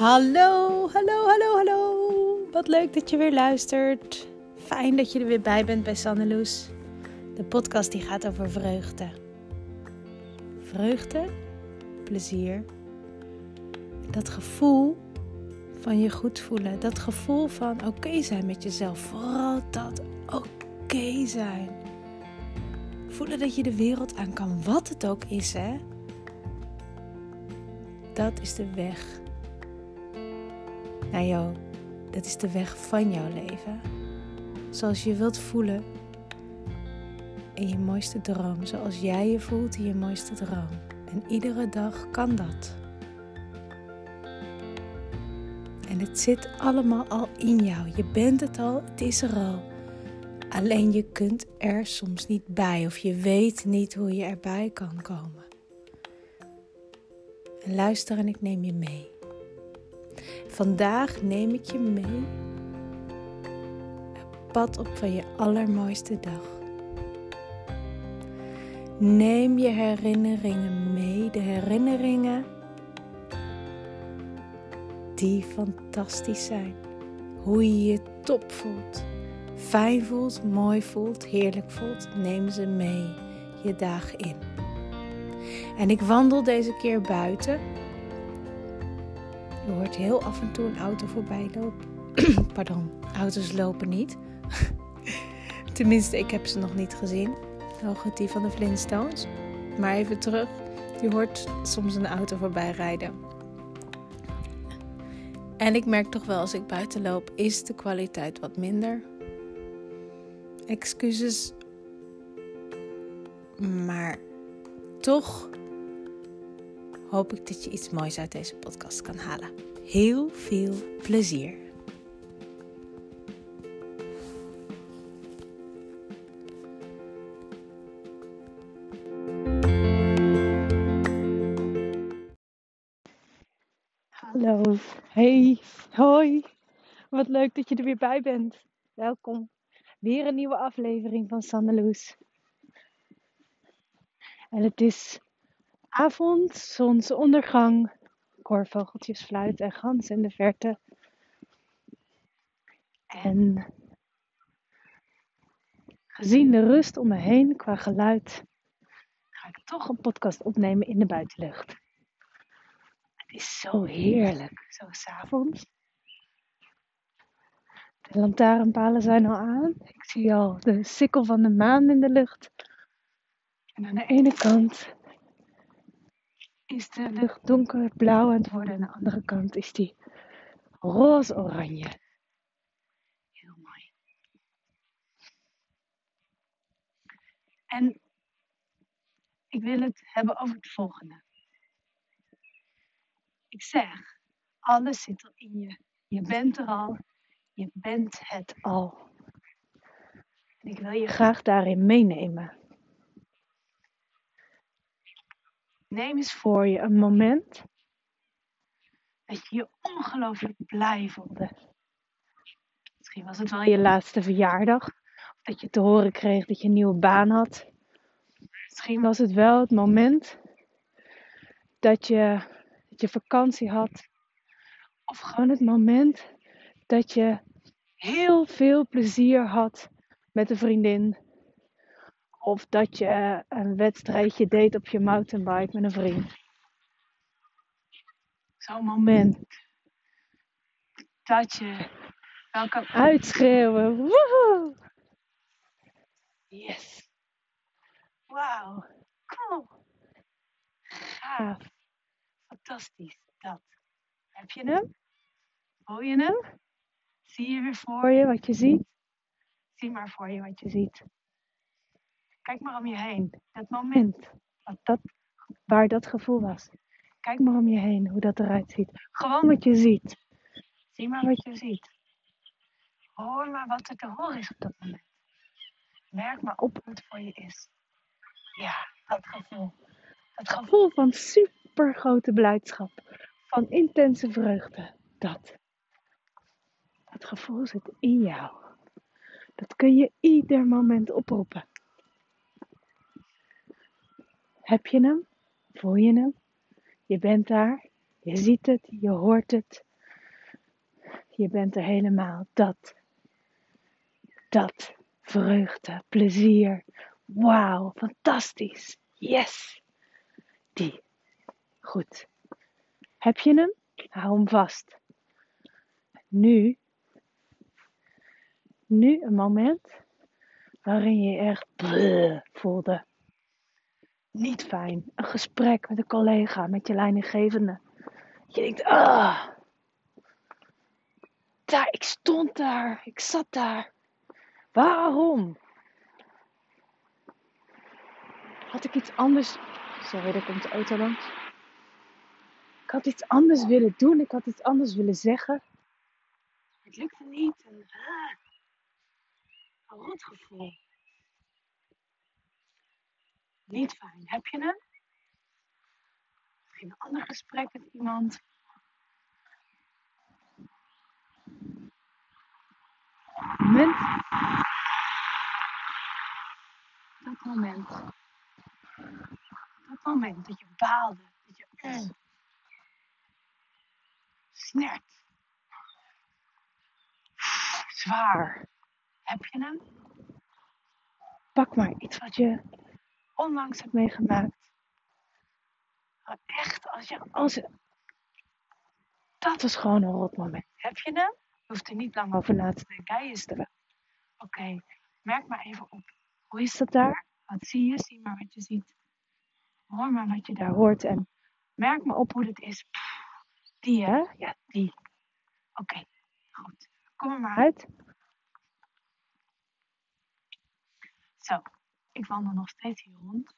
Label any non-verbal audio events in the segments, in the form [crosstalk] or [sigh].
Hallo, hallo, hallo, hallo. Wat leuk dat je weer luistert. Fijn dat je er weer bij bent bij Sanneloes. De podcast die gaat over vreugde. Vreugde, plezier. Dat gevoel van je goed voelen. Dat gevoel van oké zijn met jezelf. Vooral dat oké zijn. Voelen dat je de wereld aan kan, wat het ook is, hè? Dat is de weg naar jou. Dat is de weg van jouw leven. Zoals je wilt voelen in je mooiste droom. Zoals jij je voelt in je mooiste droom. En iedere dag kan dat. En het zit allemaal al in jou. Je bent het al, het is er al. Alleen je kunt er soms niet bij of je weet niet hoe je erbij kan komen. En luister en ik neem je mee. Vandaag neem ik je mee het pad op van je allermooiste dag. Neem je herinneringen mee, de herinneringen die fantastisch zijn. Hoe je je top voelt, fijn voelt, mooi voelt, heerlijk voelt. Neem ze mee je dagen in. En ik wandel deze keer buiten je hoort heel af en toe een auto voorbij lopen. [clears throat] Pardon, auto's lopen niet. [laughs] Tenminste, ik heb ze nog niet gezien. Hoogte die van de Flintstones. Maar even terug. Je hoort soms een auto voorbij rijden. En ik merk toch wel als ik buiten loop, is de kwaliteit wat minder. Excuses. Maar toch hoop ik dat je iets moois uit deze podcast kan halen. Heel veel plezier. Hallo, hey, hoi. Wat leuk dat je er weer bij bent. Welkom. Weer een nieuwe aflevering van Sandeloes. En het is avond, zonsondergang, koorvogeltjes fluiten en ganzen in de verte. En gezien de rust om me heen qua geluid, ga ik toch een podcast opnemen in de buitenlucht. Het is zo heerlijk, zo s'avonds. De lantaarnpalen zijn al aan. Ik zie al de sikkel van de maan in de lucht. En aan de ene kant is de lucht donkerblauw aan het worden. En aan de andere kant is die roze-oranje. Heel mooi. En ik wil het hebben over het volgende. Ik zeg, alles zit al in je. Je bent er al. Je bent het al. En ik wil je graag daarin meenemen. Neem eens voor je een moment dat je je ongelooflijk blij voelde. Misschien was het wel je laatste verjaardag. Of dat je te horen kreeg dat je een nieuwe baan had. Misschien was het wel het moment dat je, dat je vakantie had. Of gewoon het moment dat je heel veel plezier had met een vriendin of dat je een wedstrijdje deed op je mountainbike met een vriend. Zo'n moment dat je wel kan uitschreeuwen. Woehoe! Yes. Wauw. Cool. Gaaf. Fantastisch. Dat. Heb je hem? Voel je hem? Zie je weer voor je wat je ziet? Zie maar voor je wat je ziet. Kijk maar om je heen. Dat moment. Dat, waar dat gevoel was. Kijk maar om je heen hoe dat eruit ziet. Gewoon wat je ziet. Zie maar wat je ziet. Hoor maar wat er te horen is op dat moment. Merk maar op hoe het voor je is. Ja, dat gevoel. Dat gevoel van super grote blijdschap. Van intense vreugde. Dat. Dat gevoel zit in jou. Dat kun je ieder moment oproepen. Heb je hem? Voel je hem? Je bent daar, je ziet het, je hoort het. Je bent er helemaal. Dat. Dat. Vreugde, plezier. Wauw, fantastisch. Yes. Die. Goed. Heb je hem? Hou hem vast. Nu. Nu een moment waarin je echt voelde. Niet fijn. Een gesprek met een collega, met je leidinggevende. Je denkt, ah. Daar, ik stond daar. Ik zat daar. Waarom? Had ik iets anders. Sorry, er komt de auto langs. Ik had iets anders willen doen. Ik had iets anders willen zeggen. Het lukte niet. Ah, een rotgevoel. Niet fijn. Heb je hem? Misschien een ander gesprek met iemand. Moment. Dat moment. Dat moment dat je baalde. Dat je mm, snert. Zwaar. Heb je hem? Pak maar iets wat je onlangs hebt meegemaakt. echt, als je, als dat was gewoon een rot moment. Heb je hem? Je hoeft er niet lang over na te denken. Hij is er. Oké, merk maar even op. Hoe is dat daar? Wat zie je? Zie maar wat je ziet. Hoor maar wat je daar hoort. En merk maar op hoe het is. Die hè? Ja, die. Oké, goed. Kom er maar uit. Zo, ik wandel nog steeds hier rond.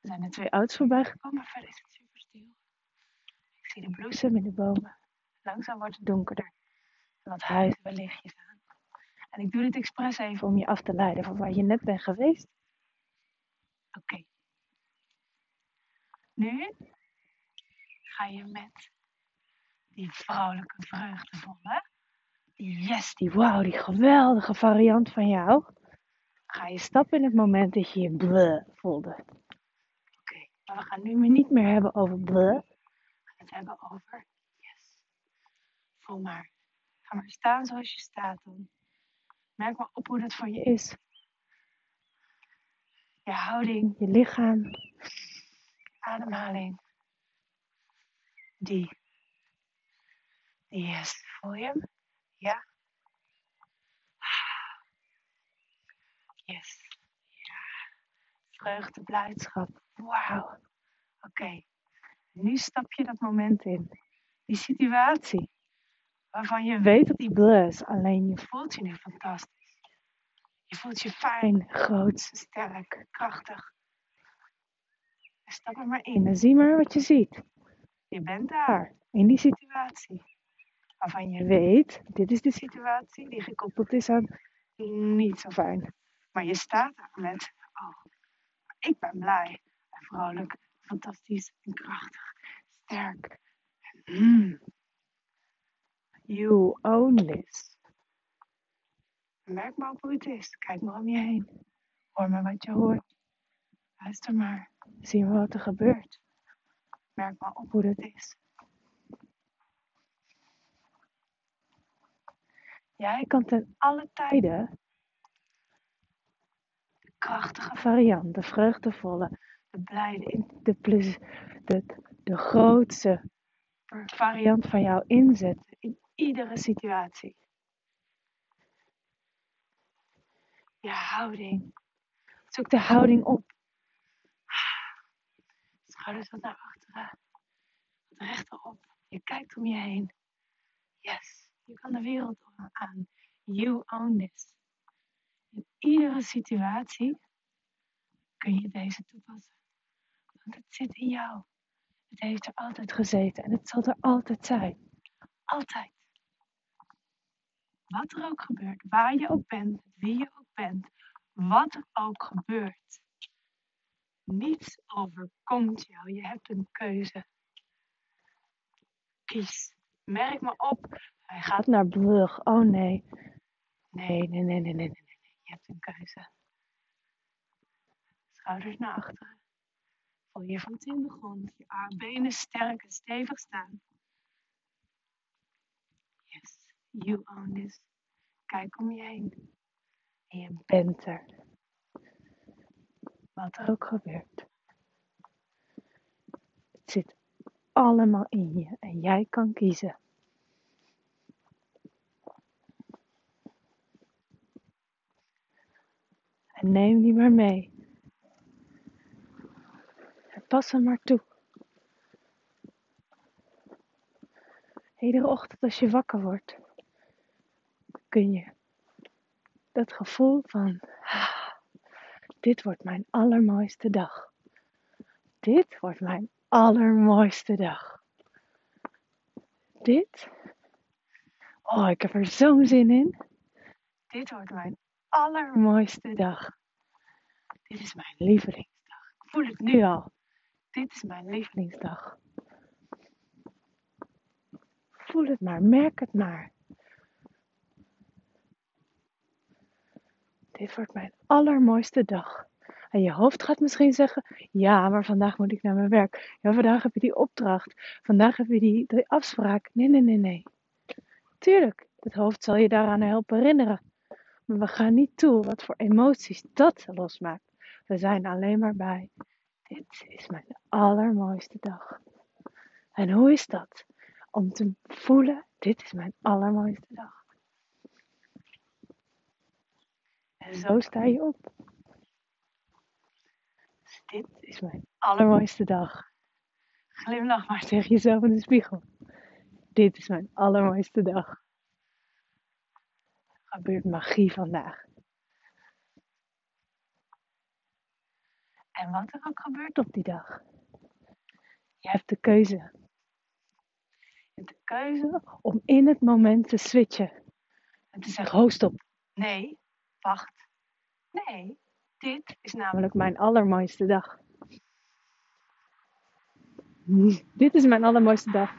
Er zijn er twee auto's voorbij gekomen, maar verder is het super stil. Ik zie de bloesem in de bomen. Langzaam wordt het donkerder. En wat huizen waar lichtjes aan. En ik doe dit expres even om je af te leiden van waar je net bent geweest. Oké. Nu ga je met die vrouwelijke vreugdevolle, die yes, die wow, die geweldige variant van jou ga je stappen in het moment dat je je bleh voelde. Oké, maar we gaan nu niet meer hebben over bleh. We gaan het hebben over yes. Voel maar. Ga maar staan zoals je staat dan. Merk maar op hoe dat voor je is. Je houding, je lichaam, ademhaling. Die. Die yes. Voel je hem? Ja. Ja. Vreugde, blijdschap. Wauw. Oké. Nu stap je dat moment in. Die situatie. Waarvan je weet dat die blus. Alleen je voelt je nu fantastisch. Je voelt je fijn, groot, sterk, krachtig. Stap er maar in en zie maar wat je ziet. Je bent daar, in die situatie. Waarvan je weet, dit is de situatie die gekoppeld is aan niet zo fijn. Maar je staat daar met, oh, ik ben blij en vrolijk, fantastisch en krachtig, sterk. Mm. You own this. Merk maar op hoe het is. Kijk maar om je heen. Hoor maar wat je hoort. Luister maar. Zie maar wat er gebeurt. Merk maar op hoe het is. Jij kan ten alle tijden krachtige variant, de vreugdevolle, de blijde, de, de, de grootste variant van jou inzetten in iedere situatie. Je houding. Zoek de houding op. Schouders wat naar achteren. Wat rechterop. Je kijkt om je heen. Yes, je kan de wereld aan. You own this. In iedere situatie kun je deze toepassen. Want het zit in jou. Het heeft er altijd gezeten en het zal er altijd zijn. Altijd. Wat er ook gebeurt, waar je ook bent, wie je ook bent, wat er ook gebeurt. Niets overkomt jou. Je hebt een keuze. Kies. Merk me op. Hij gaat naar brug. Oh nee. Nee, nee, nee, nee, nee, je hebt een keuze. Schouders naar achteren. Voel je voeten in de grond. Je armbenen sterk en stevig staan. Yes. You own this. Kijk om je heen. En je bent er. Wat er ook gebeurt. Het zit allemaal in je en jij kan kiezen. Neem die maar mee. En pas hem maar toe. Iedere ochtend als je wakker wordt, kun je dat gevoel van, ah, dit wordt mijn allermooiste dag. Dit wordt mijn allermooiste dag. Dit, oh, ik heb er zo'n zin in. Dit wordt mijn allermooiste dag. Dit is mijn lievelingsdag. Ik voel het nu al. Dit is mijn lievelingsdag. Voel het maar, merk het maar. Dit wordt mijn allermooiste dag. En je hoofd gaat misschien zeggen: Ja, maar vandaag moet ik naar mijn werk. Ja, vandaag heb je die opdracht. Vandaag heb je die, die afspraak. Nee, nee, nee, nee. Tuurlijk, het hoofd zal je daaraan helpen herinneren. We gaan niet toe wat voor emoties dat losmaakt. We zijn alleen maar bij. Dit is mijn allermooiste dag. En hoe is dat? Om te voelen, dit is mijn allermooiste dag. En zo sta je op. Dus dit is mijn allermooiste dag. Glimlach maar tegen jezelf in de spiegel. Dit is mijn allermooiste dag. Gebeurt magie vandaag. En wat er ook gebeurt op die dag. Je hebt de keuze. Je hebt de keuze om in het moment te switchen. En te zeggen, ho stop. Nee, wacht. Nee, dit is namelijk mijn allermooiste dag. [laughs] Dit is mijn allermooiste dag.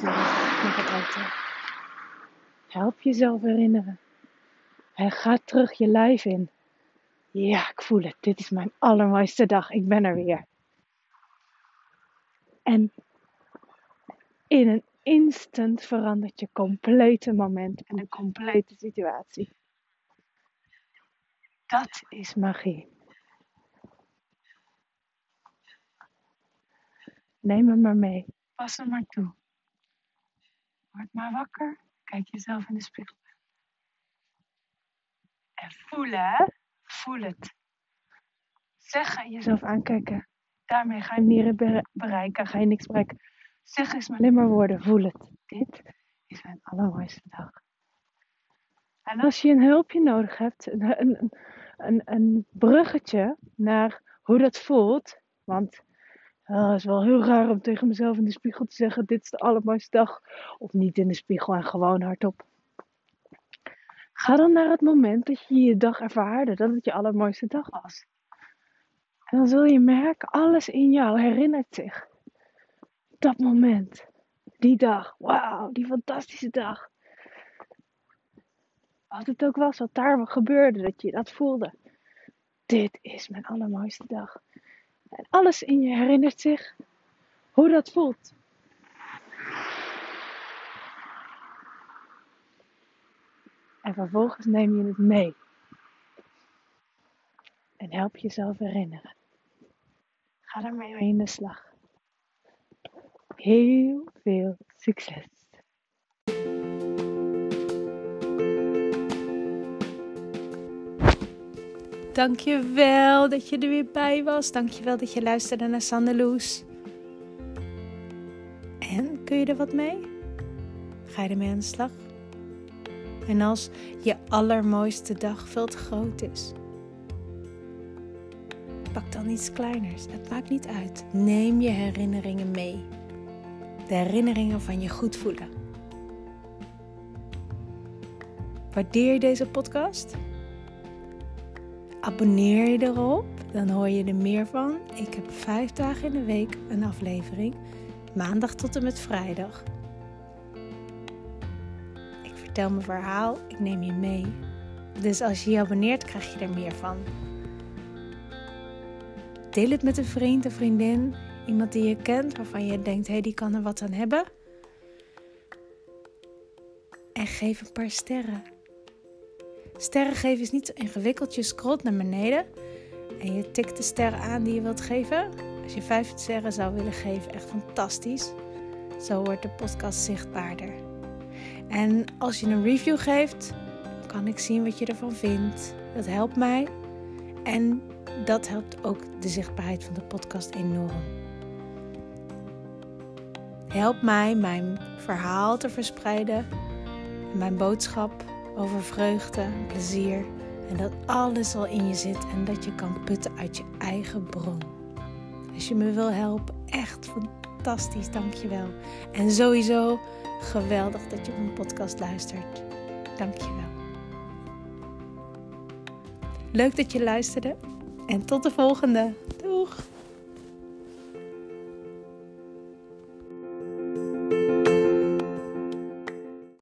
Zo, auto. Help jezelf herinneren. En ga terug je lijf in. Ja, ik voel het. Dit is mijn allermooiste dag. Ik ben er weer. En in een instant verandert je complete moment en een complete situatie. Dat is magie. Neem hem maar mee. Pas hem maar toe. Word maar wakker. Kijk jezelf in de spiegel. En voelen, voel het. Zeg jezelf aankijken. Daarmee ga je niet bereiken, ga je niks bereiken. Zeg eens maar alleen maar woorden, voel het. Dit is mijn allermooiste dag. En als je een hulpje nodig hebt, een, een, bruggetje naar hoe dat voelt. Want uh, het is wel heel raar om tegen mezelf in de spiegel te zeggen: Dit is de allermooiste dag. Of niet in de spiegel en gewoon hardop. Ga dan naar het moment dat je je dag ervaarde dat het je allermooiste dag was. En dan zul je merken, alles in jou herinnert zich. Dat moment, die dag, wauw, die fantastische dag. Wat het ook was, wat daar gebeurde, dat je dat voelde. Dit is mijn allermooiste dag. En alles in je herinnert zich hoe dat voelt. En vervolgens neem je het mee. En help jezelf herinneren. Ga daarmee mee in de slag. Heel veel succes! Dankjewel dat je er weer bij was. Dankjewel dat je luisterde naar Sandeloes. En kun je er wat mee? Ga je ermee aan de slag? En als je allermooiste dag veel te groot is, pak dan iets kleiners. Het maakt niet uit. Neem je herinneringen mee. De herinneringen van je goed voelen. Waardeer je deze podcast? Abonneer je erop, dan hoor je er meer van. Ik heb vijf dagen in de week een aflevering, maandag tot en met vrijdag. Vertel mijn verhaal, ik neem je mee. Dus als je je abonneert, krijg je er meer van. Deel het met een vriend of vriendin, iemand die je kent, waarvan je denkt, hé, hey, die kan er wat aan hebben. En geef een paar sterren. Sterren geven is niet zo ingewikkeld. Je scrolt naar beneden en je tikt de sterren aan die je wilt geven. Als je vijf sterren zou willen geven, echt fantastisch. Zo wordt de podcast zichtbaarder. En als je een review geeft, kan ik zien wat je ervan vindt. Dat helpt mij. En dat helpt ook de zichtbaarheid van de podcast enorm. Help mij mijn verhaal te verspreiden. Mijn boodschap over vreugde plezier. En dat alles al in je zit en dat je kan putten uit je eigen bron. Als je me wil helpen, echt fantastisch, dankjewel. En sowieso geweldig dat je op mijn podcast luistert. Dankjewel. Leuk dat je luisterde en tot de volgende. Doeg!